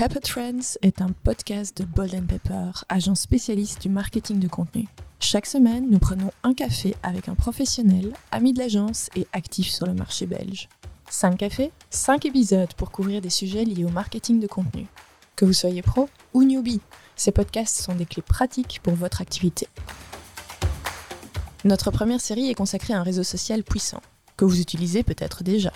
Pepper Trends est un podcast de Bold Pepper, agence spécialiste du marketing de contenu. Chaque semaine, nous prenons un café avec un professionnel, ami de l'agence et actif sur le marché belge. 5 cafés, 5 épisodes pour couvrir des sujets liés au marketing de contenu. Que vous soyez pro ou newbie, ces podcasts sont des clés pratiques pour votre activité. Notre première série est consacrée à un réseau social puissant, que vous utilisez peut-être déjà.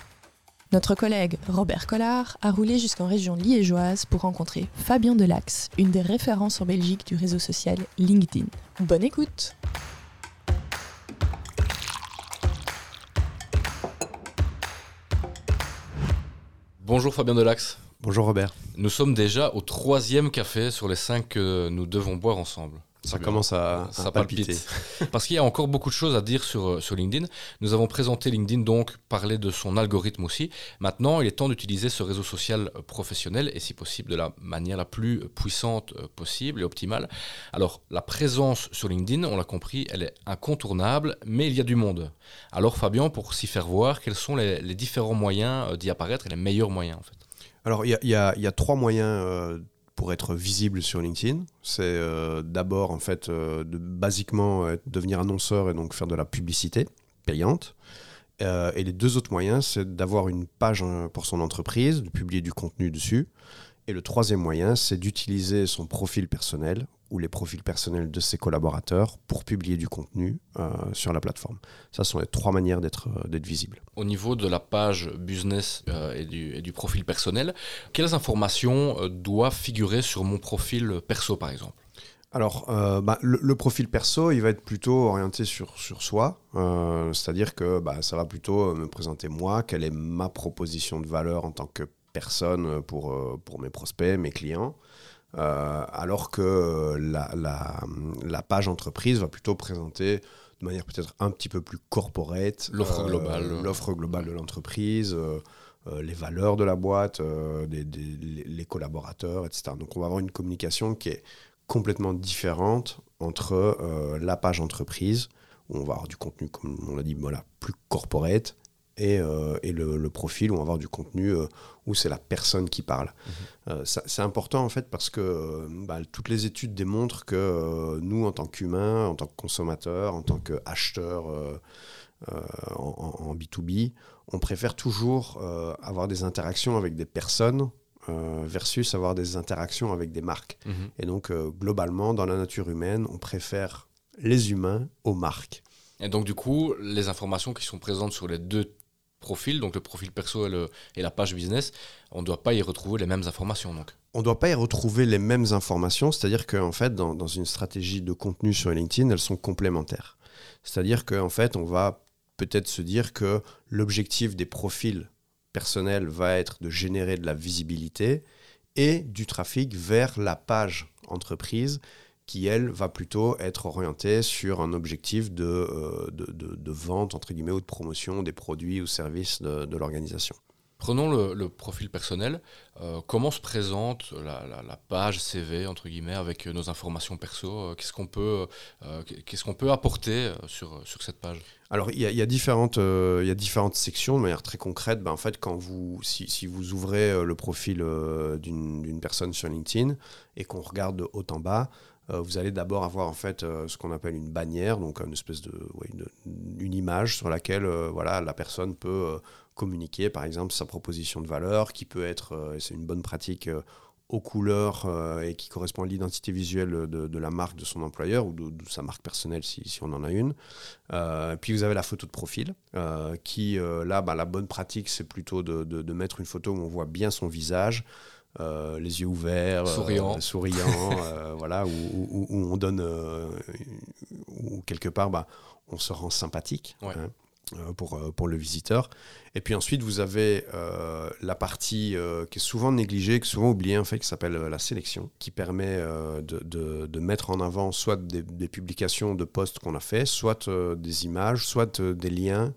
Notre collègue Robert Collard a roulé jusqu'en région liégeoise pour rencontrer Fabien Delax, une des références en Belgique du réseau social LinkedIn. Bonne écoute Bonjour Fabien Delax. Bonjour Robert. Nous sommes déjà au troisième café sur les cinq que nous devons boire ensemble. Ça commence à, ça palpiter. Parce qu'il y a encore beaucoup de choses à dire sur, euh, sur LinkedIn. Nous avons présenté LinkedIn, donc parlé de son algorithme aussi. Maintenant, il est temps d'utiliser ce réseau social euh, professionnel et si possible de la manière la plus puissante euh, possible et optimale. Alors, la présence sur LinkedIn, on l'a compris, elle est incontournable, mais il y a du monde. Alors, Fabien, pour s'y faire voir, quels sont les, différents moyens d'y apparaître et les meilleurs moyens en fait? Alors, il y, y a, trois moyens pour être visible sur LinkedIn. C'est euh, d'abord en fait euh, de basiquement devenir annonceur et donc faire de la publicité payante. Euh, et les deux autres moyens, c'est d'avoir une page pour son entreprise, de publier du contenu dessus. Et le troisième moyen, c'est d'utiliser son profil personnel ou les profils personnels de ses collaborateurs pour publier du contenu euh, sur la plateforme. Ça sont les trois manières d'être euh, visible. Au niveau de la page business euh, et, du, profil personnel, quelles informations doivent figurer sur mon profil perso par exemple? Alors, bah, le, profil perso, il va être plutôt orienté sur, sur soi, c'est-à-dire que bah, ça va plutôt me présenter moi, quelle est ma proposition de valeur en tant que personne pour, pour mes prospects, mes clients. Euh, alors que la, la, page entreprise va plutôt présenter de manière peut-être un petit peu plus corporate l'offre euh, globale, l'offre globale de l'entreprise, euh, les valeurs de la boîte, les collaborateurs, etc. Donc on va avoir une communication qui est complètement différente entre la page entreprise, où on va avoir du contenu, comme on l'a dit, voilà, plus corporate, et, euh, et le, profil où on va avoir du contenu euh, où c'est la personne qui parle. Mhm. Euh, c'est important en fait parce que bah, toutes les études démontrent que nous, en tant qu'humains, en tant que consommateurs, en tant qu'acheteurs en, en, B2B, on préfère toujours avoir des interactions avec des personnes versus avoir des interactions avec des marques. Mhm. Et donc, globalement, dans la nature humaine, on préfère les humains aux marques. Et donc, du coup, les informations qui sont présentes sur les deux profil, donc le profil perso et, la page business, on ne doit pas y retrouver les mêmes informations. Donc. On ne doit pas y retrouver les mêmes informations, c'est-à-dire qu'en fait, dans, une stratégie de contenu sur LinkedIn, elles sont complémentaires. C'est-à-dire qu'en fait, on va peut-être se dire que l'objectif des profils personnels va être de générer de la visibilité et du trafic vers la page entreprise qui, elle, va plutôt être orientée sur un objectif de, euh, de, de, vente, entre guillemets, ou de promotion des produits ou services de, l'organisation. Prenons le, profil personnel. Euh, comment se présente la, la, page CV, entre guillemets, avec nos informations perso? Euh, Qu'est-ce qu'on peut, qu'est-ce qu'on peut apporter sur, sur cette page? Alors, il y, y, a différentes, il y a différentes sections de manière très concrète. Ben, en fait, quand vous, si, si vous ouvrez le profil d'une personne sur LinkedIn et qu'on regarde de haut en bas, euh, vous allez d'abord avoir en fait euh, ce qu'on appelle une bannière, donc une espèce de une, image sur laquelle euh, voilà la personne peut communiquer par exemple sa proposition de valeur, qui peut être, c'est une bonne pratique aux couleurs et qui correspond à l'identité visuelle de, la marque de son employeur ou de, sa marque personnelle si, si, on en a une. puis vous avez la photo de profil qui, là, bah, la bonne pratique, c'est plutôt de, de, mettre une photo où on voit bien son visage. Euh, les yeux ouverts, souriant, euh, souriant euh, voilà, où, on donne, où quelque part, bah, on se rend sympathique. Hein, pour, pour le visiteur. Et puis ensuite, vous avez la partie qui est souvent négligée, qui est souvent oubliée, en fait, qui s'appelle la sélection, qui permet de, de, de, mettre en avant soit des, des publications de posts qu'on a fait, soit des images, soit des liens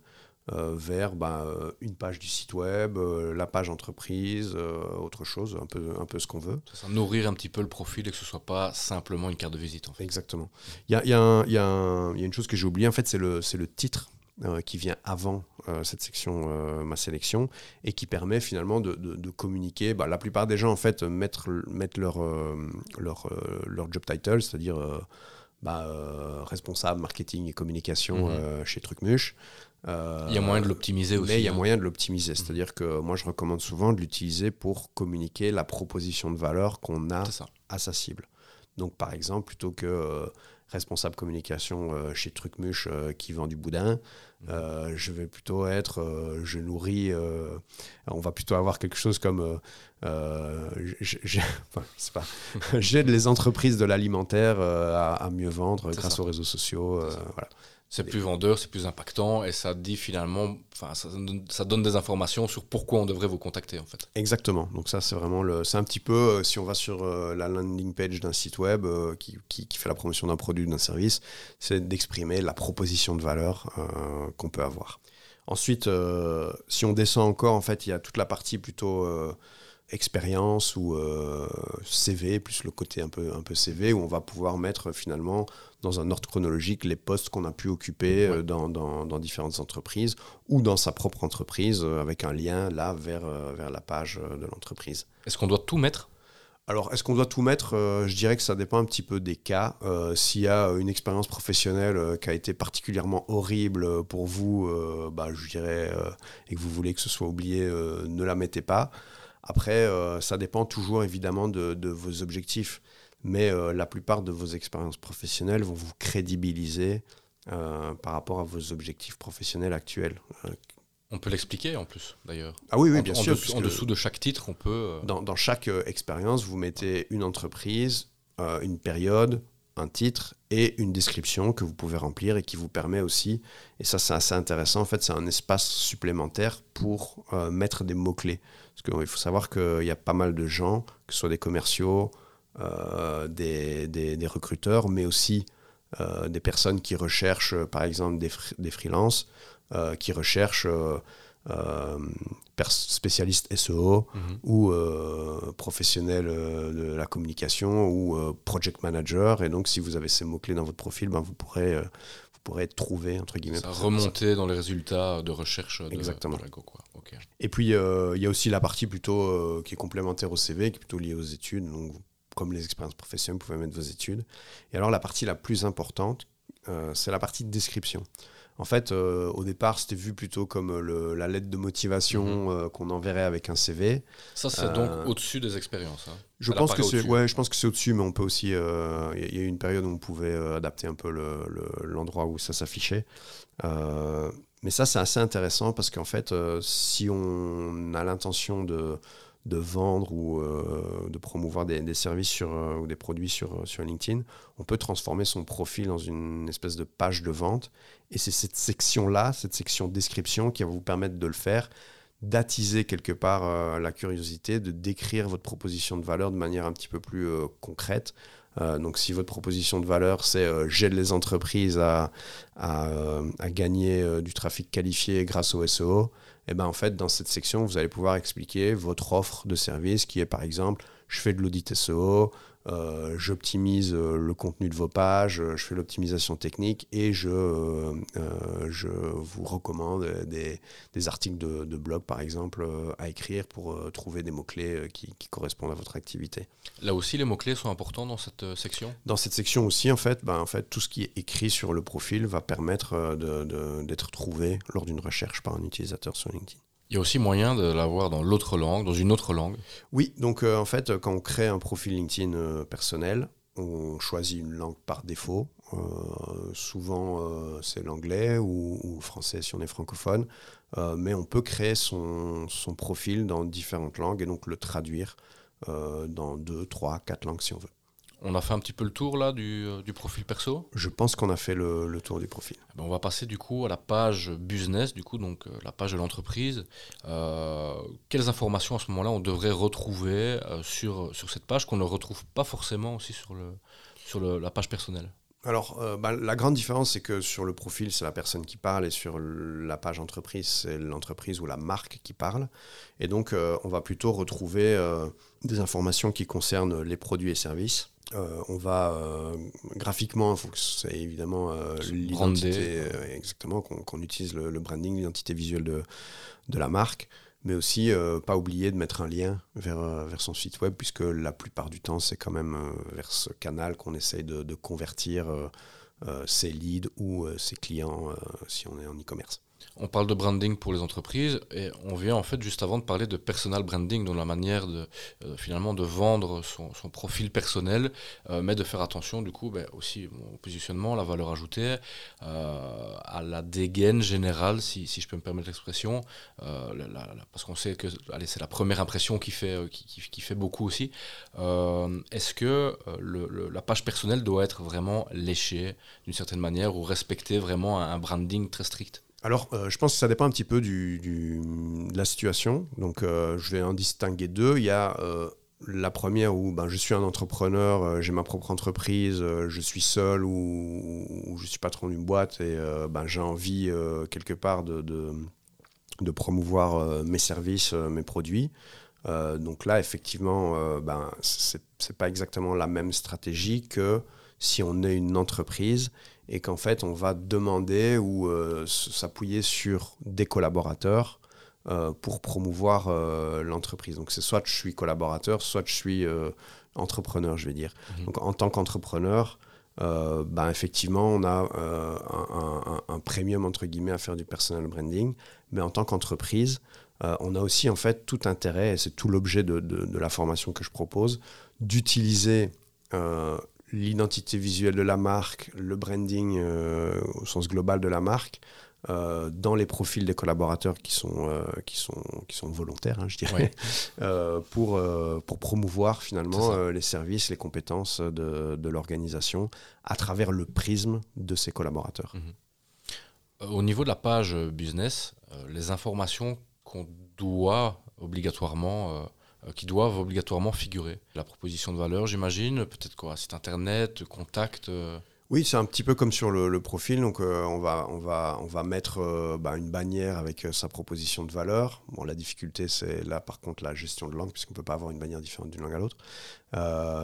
euh, vers bah, euh, une page du site web, euh, la page entreprise, autre chose, un peu, un peu ce qu'on veut. Ça, nourrir un petit peu le profil et que ce soit pas simplement une carte de visite. En fait. Exactement. Il y a, y, a y a, une chose que j'ai oubliée, en fait, c'est le, le titre qui vient avant cette section Ma sélection et qui permet finalement de, de, communiquer. Bah, la plupart des gens en fait mettent, mettent leur, leur, leur job title, c'est-à-dire bah, responsable marketing et communication mhm. chez Trucmuche. Il y a moyen de l'optimiser aussi. Mais il y a hein. moyen de l'optimiser. Mhm. C'est-à-dire que moi, je recommande souvent de l'utiliser pour communiquer la proposition de valeur qu'on a à sa cible. Donc, par exemple, plutôt que responsable communication euh, chez Trucmuche euh, qui vend du boudin. Euh, je vais plutôt être, je nourris, on va plutôt avoir quelque chose comme, j'aide les entreprises de l'alimentaire à, mieux vendre grâce aux réseaux sociaux. voilà. C'est plus vendeur, c'est plus impactant et ça dit finalement, enfin, ça, donne des informations sur pourquoi on devrait vous contacter en fait. Exactement. Donc ça, c'est vraiment le, c'est un petit peu euh, si on va sur euh, la landing page d'un site web euh, qui, qui, fait la promotion d'un produit ou d'un service, c'est d'exprimer la proposition de valeur qu'on peut avoir. Ensuite, si on descend encore, en fait, il y a toute la partie plutôt expérience ou CV, plus le côté un peu, un peu CV, où on va pouvoir mettre finalement dans un ordre chronologique les postes qu'on a pu occuper euh, dans, dans, différentes entreprises ou dans sa propre entreprise euh, avec un lien là vers, euh, vers la page de l'entreprise. Est-ce qu'on doit tout mettre? Alors, est-ce qu'on doit tout mettre? Je dirais que ça dépend un petit peu des cas. S'il y a une expérience professionnelle qui a été particulièrement horrible pour vous, bah, je dirais, et que vous voulez que ce soit oublié, ne la mettez pas. Après, ça dépend toujours évidemment de, de vos objectifs mais euh, la plupart de vos expériences professionnelles vont vous crédibiliser euh, par rapport à vos objectifs professionnels actuels. Euh, on peut l'expliquer en plus, d'ailleurs. Ah oui, oui, bien en, sûr. En dessous, de chaque titre, on peut... Dans, dans chaque expérience, vous mettez une entreprise, une période, un titre et une description que vous pouvez remplir et qui vous permet aussi, et ça c'est assez intéressant, en fait c'est un espace supplémentaire pour mettre des mots-clés. Parce qu'il faut savoir qu'il y a pas mal de gens, que ce soit des commerciaux, euh, des, des, recruteurs, mais aussi euh, des personnes qui recherchent, par exemple, des, des freelances, euh, qui recherchent spécialistes SEO mhm. ou professionnels de la communication ou project manager. Et donc, si vous avez ces mots-clés dans votre profil, ben, vous pourrez vous pourrez être trouvé entre guillemets. Ça remonter dans les résultats de recherche de, Exactement. quoi. Et puis il y a aussi la partie plutôt qui est complémentaire au CV, qui est plutôt liée aux études. Donc comme les expériences professionnelles, vous pouvez mettre vos études. Et alors la partie la plus importante, euh, c'est la partie de description. En fait, euh, au départ, c'était vu plutôt comme la lettre de motivation mhm. euh, qu'on enverrait avec un CV. Ça, c'est donc au-dessus des expériences. Hein. Je, pense que c'est, ouais, je pense que c'est au-dessus, mais on peut aussi. Il y a eu une période où on pouvait adapter un peu l'endroit où ça s'affichait. mais ça, c'est assez intéressant parce qu'en fait, si on a l'intention de de vendre ou euh, de promouvoir des, services sur, euh, ou des produits sur, euh, sur LinkedIn, on peut transformer son profil dans une espèce de page de vente. Et c'est cette section-là, cette section description, qui va vous permettre de le faire, d'attiser quelque part la curiosité, de décrire votre proposition de valeur de manière un petit peu plus concrète. donc si votre proposition de valeur, c'est j'aide les entreprises à, à, à gagner du trafic qualifié grâce au SEO, et eh ben en fait, dans cette section, vous allez pouvoir expliquer votre offre de service qui est par exemple, je fais de l'audit SEO, euh, j'optimise euh, le contenu de vos pages, euh, je fais l'optimisation technique et je, je vous recommande des, des articles de, de, blog, par exemple, à écrire pour trouver des mots-clés qui, qui, correspondent à votre activité. Là aussi, les mots-clés sont importants dans cette section? Dans cette section aussi, en fait, ben, en fait, tout ce qui est écrit sur le profil va permettre d'être trouvé lors d'une recherche par un utilisateur sur LinkedIn. Il y a aussi moyen de l'avoir dans l'autre langue, dans une autre langue. Oui, donc euh, en fait, quand on crée un profil LinkedIn euh, personnel, on choisit une langue par défaut. Euh, souvent, c'est l'anglais ou, le français si on est francophone. mais on peut créer son, profil dans différentes langues et donc le traduire dans deux, trois, quatre langues si on veut. On a fait un petit peu le tour là du, euh, profil perso Je pense qu'on a fait le, tour du profil. Eh ben, on va passer du coup à la page business, du coup, donc euh, la page de l'entreprise. Euh, quelles informations à ce moment-là on devrait retrouver sur, sur cette page qu'on ne retrouve pas forcément aussi sur, le, sur la page personnelle? Alors, bah, la grande différence, c'est que sur le profil, c'est la personne qui parle, et sur la page entreprise, c'est l'entreprise ou la marque qui parle. Et donc, on va plutôt retrouver des informations qui concernent les produits et services, on va graphiquement, il faut que c'est évidemment l'identité, exactement, qu'on utilise le, branding, l'identité visuelle de, de la marque mais aussi pas oublier de mettre un lien vers, vers son site web, puisque la plupart du temps, c'est quand même vers ce canal qu'on essaye de, de convertir ses leads ou ses clients si on est en e-commerce. On parle de branding pour les entreprises et on vient en fait juste avant de parler de personal branding, dans la manière de euh, finalement de vendre son, profil personnel, euh, mais de faire attention du coup ben, aussi au positionnement, la valeur ajoutée, euh, à la dégaine générale, si, je peux me permettre l'expression, parce qu'on sait que c'est la première impression qui, fait beaucoup aussi. Est-ce que la page personnelle doit être vraiment léchée d'une certaine manière ou respecter vraiment un branding très strict? Alors, euh, je pense que ça dépend un petit peu de la situation. Donc, euh, je vais en distinguer deux. Il y a euh, la première où ben, je suis un entrepreneur, j'ai ma propre entreprise, je suis seul ou, je suis patron d'une boîte et ben, j'ai envie quelque part de, de, promouvoir mes services, mes produits. donc là, effectivement, ben, ce n'est pas exactement la même stratégie que si on est une entreprise et qu'en fait on va demander ou euh, s'appuyer sur des collaborateurs euh, pour promouvoir euh, l'entreprise. Donc c'est soit je suis collaborateur, soit je suis entrepreneur, je vais dire. Mhm. Donc en tant qu'entrepreneur, ben, effectivement, on a un, premium entre guillemets à faire du personal branding, mais en tant qu'entreprise, on a aussi en fait tout intérêt, et c'est tout l'objet de, de, la formation que je propose, d'utiliser l'identité visuelle de la marque, le branding euh, au sens global de la marque, euh, dans les profils des collaborateurs qui sont, euh, qui sont, qui sont volontaires, hein, je dirais, pour, pour promouvoir finalement les services, les compétences de, de l'organisation à travers le prisme de ses collaborateurs. Mhm. Au niveau de la page business, les informations qu'on doit obligatoirement qui doivent obligatoirement figurer. La proposition de valeur, j'imagine, peut-être quoi, site internet, contact. Euh. Oui, c'est un petit peu comme sur le, profil. Donc, euh, on, va, on, va, on va mettre bah, une bannière avec sa proposition de valeur. Bon, la difficulté, c'est là, par contre, la gestion de langue, puisqu'on ne peut pas avoir une bannière différente d'une langue à l'autre.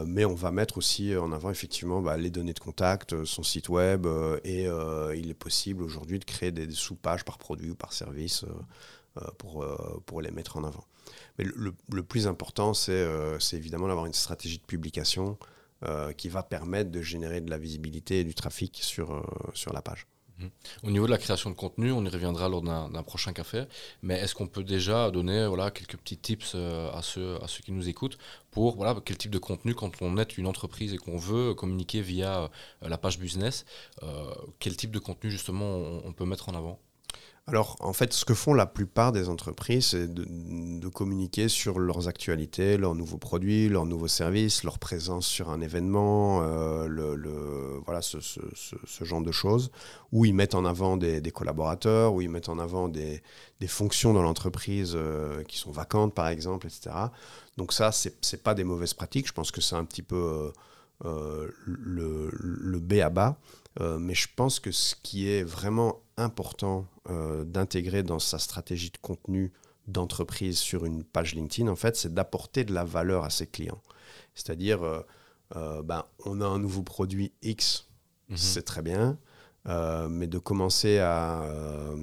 mais on va mettre aussi en avant, effectivement, bah, les données de contact, son site web. et il est possible aujourd'hui de créer des, des sous-pages par produit ou par service pour, pour les mettre en avant. Mais le, plus important, euh, c'est évidemment d'avoir une stratégie de publication euh, qui va permettre de générer de la visibilité et du trafic sur, euh, sur la page. Au niveau de la création de contenu, on y reviendra lors d'un prochain café, mais est-ce qu'on peut déjà donner voilà, quelques petits tips à ceux, à ceux qui nous écoutent pour voilà, quel type de contenu quand on est une entreprise et qu'on veut communiquer via la page business, quel type de contenu justement on peut mettre en avant? Alors, en fait, ce que font la plupart des entreprises, c'est de, communiquer sur leurs actualités, leurs nouveaux produits, leurs nouveaux services, leur présence sur un événement, euh, voilà, ce, genre de choses, où ils mettent en avant des, collaborateurs, où ils mettent en avant des, fonctions dans l'entreprise euh, qui sont vacantes, par exemple, etc. Donc ça, ce n'est pas des mauvaises pratiques. Je pense que c'est un petit peu euh, le, le B à bas. mais je pense que ce qui est vraiment important euh, d'intégrer dans sa stratégie de contenu d'entreprise sur une page LinkedIn, en fait, c'est d'apporter de la valeur à ses clients. C'est-à-dire, euh, euh, ben, on a un nouveau produit X, mhm. c'est très bien, mais de commencer à,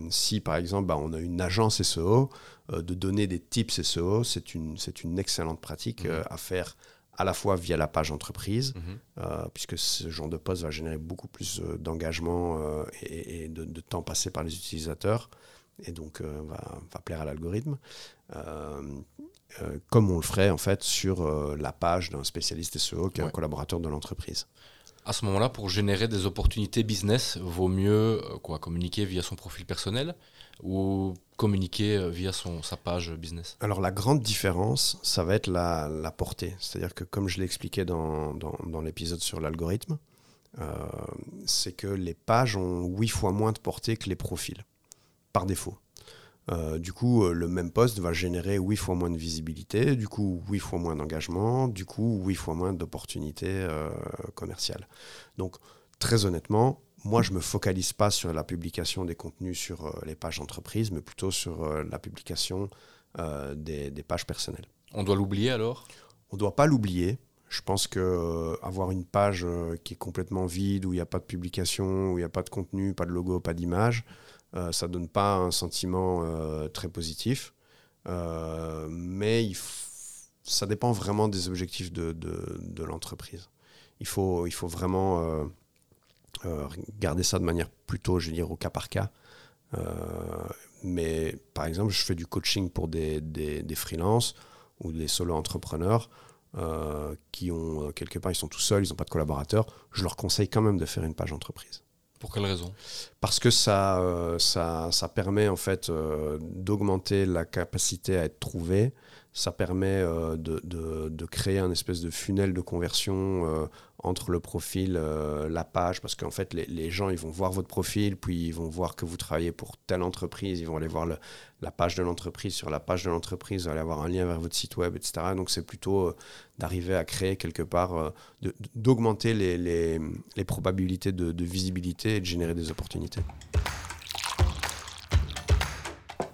si par exemple, ben, on a une agence SEO, de donner des tips SEO, c'est une, une excellente pratique mhm. à faire à la fois via la page entreprise, mhm. euh, puisque ce genre de poste va générer beaucoup plus euh, d'engagement euh, et, de, temps passé par les utilisateurs, et donc va, va, plaire à l'algorithme, comme on le ferait en fait sur la page d'un spécialiste SEO qui est un collaborateur de l'entreprise. À ce moment-là, pour générer des opportunités business, vaut mieux quoi, communiquer via son profil personnel ou communiquer euh, via son, sa page business? Alors la grande différence, ça va être la, portée. C'est-à-dire que comme je l'ai expliqué dans l'épisode sur l'algorithme, euh, c'est que les pages ont 8 fois moins de portée que les profils, par défaut. Euh, du coup, le même poste va générer 8 fois moins de visibilité, du coup 8 fois moins d'engagement, du coup 8 fois moins d'opportunités commerciales. Donc très honnêtement, moi, je ne me focalise pas sur la publication des contenus sur euh, les pages entreprises, mais plutôt sur euh, la publication euh, des, pages personnelles. On doit l'oublier alors? On ne doit pas l'oublier. Je pense que euh, avoir une page euh, qui est complètement vide, où il n'y a pas de publication, où il n'y a pas de contenu, pas de logo, pas d'image, euh, ça donne pas un sentiment euh, très positif. Euh, mais ça dépend vraiment des objectifs de, l'entreprise. Il faut, vraiment garder ça de manière plutôt, je veux dire, au cas par cas. Mais par exemple, je fais du coaching pour des, des, freelances ou des solo-entrepreneurs qui ont, quelque part, ils sont tout seuls, ils n'ont pas de collaborateurs. Je leur conseille quand même de faire une page entreprise Pour quelle raison? Parce que ça, euh, ça, permet en fait euh, d'augmenter la capacité à être trouvé. Ça permet euh, de, de- créer un espèce de funnel de conversion entre le profil, euh, la page, parce qu'en fait les, gens ils vont voir votre profil, puis ils vont voir que vous travaillez pour telle entreprise, ils vont aller voir la page de l'entreprise, sur la page de l'entreprise, vous allez avoir un lien vers votre site web, etc. Donc c'est plutôt euh, d'arriver à créer quelque part, euh, d'augmenter les, probabilités de visibilité et de générer des opportunités.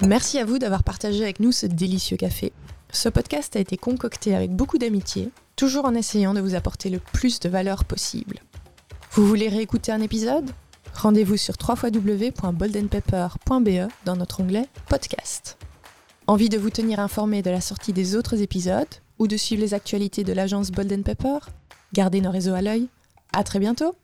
Merci à vous d'avoir partagé avec nous ce délicieux café. Ce podcast a été concocté avec beaucoup d'amitié, toujours en essayant de vous apporter le plus de valeur possible. Vous voulez réécouter un épisode? Rendez-vous sur www.boldenpepper.be dans notre onglet Podcast. Envie de vous tenir informé de la sortie des autres épisodes ou de suivre les actualités de l'agence Bolden Pepper Gardez nos réseaux à l'œil. À très bientôt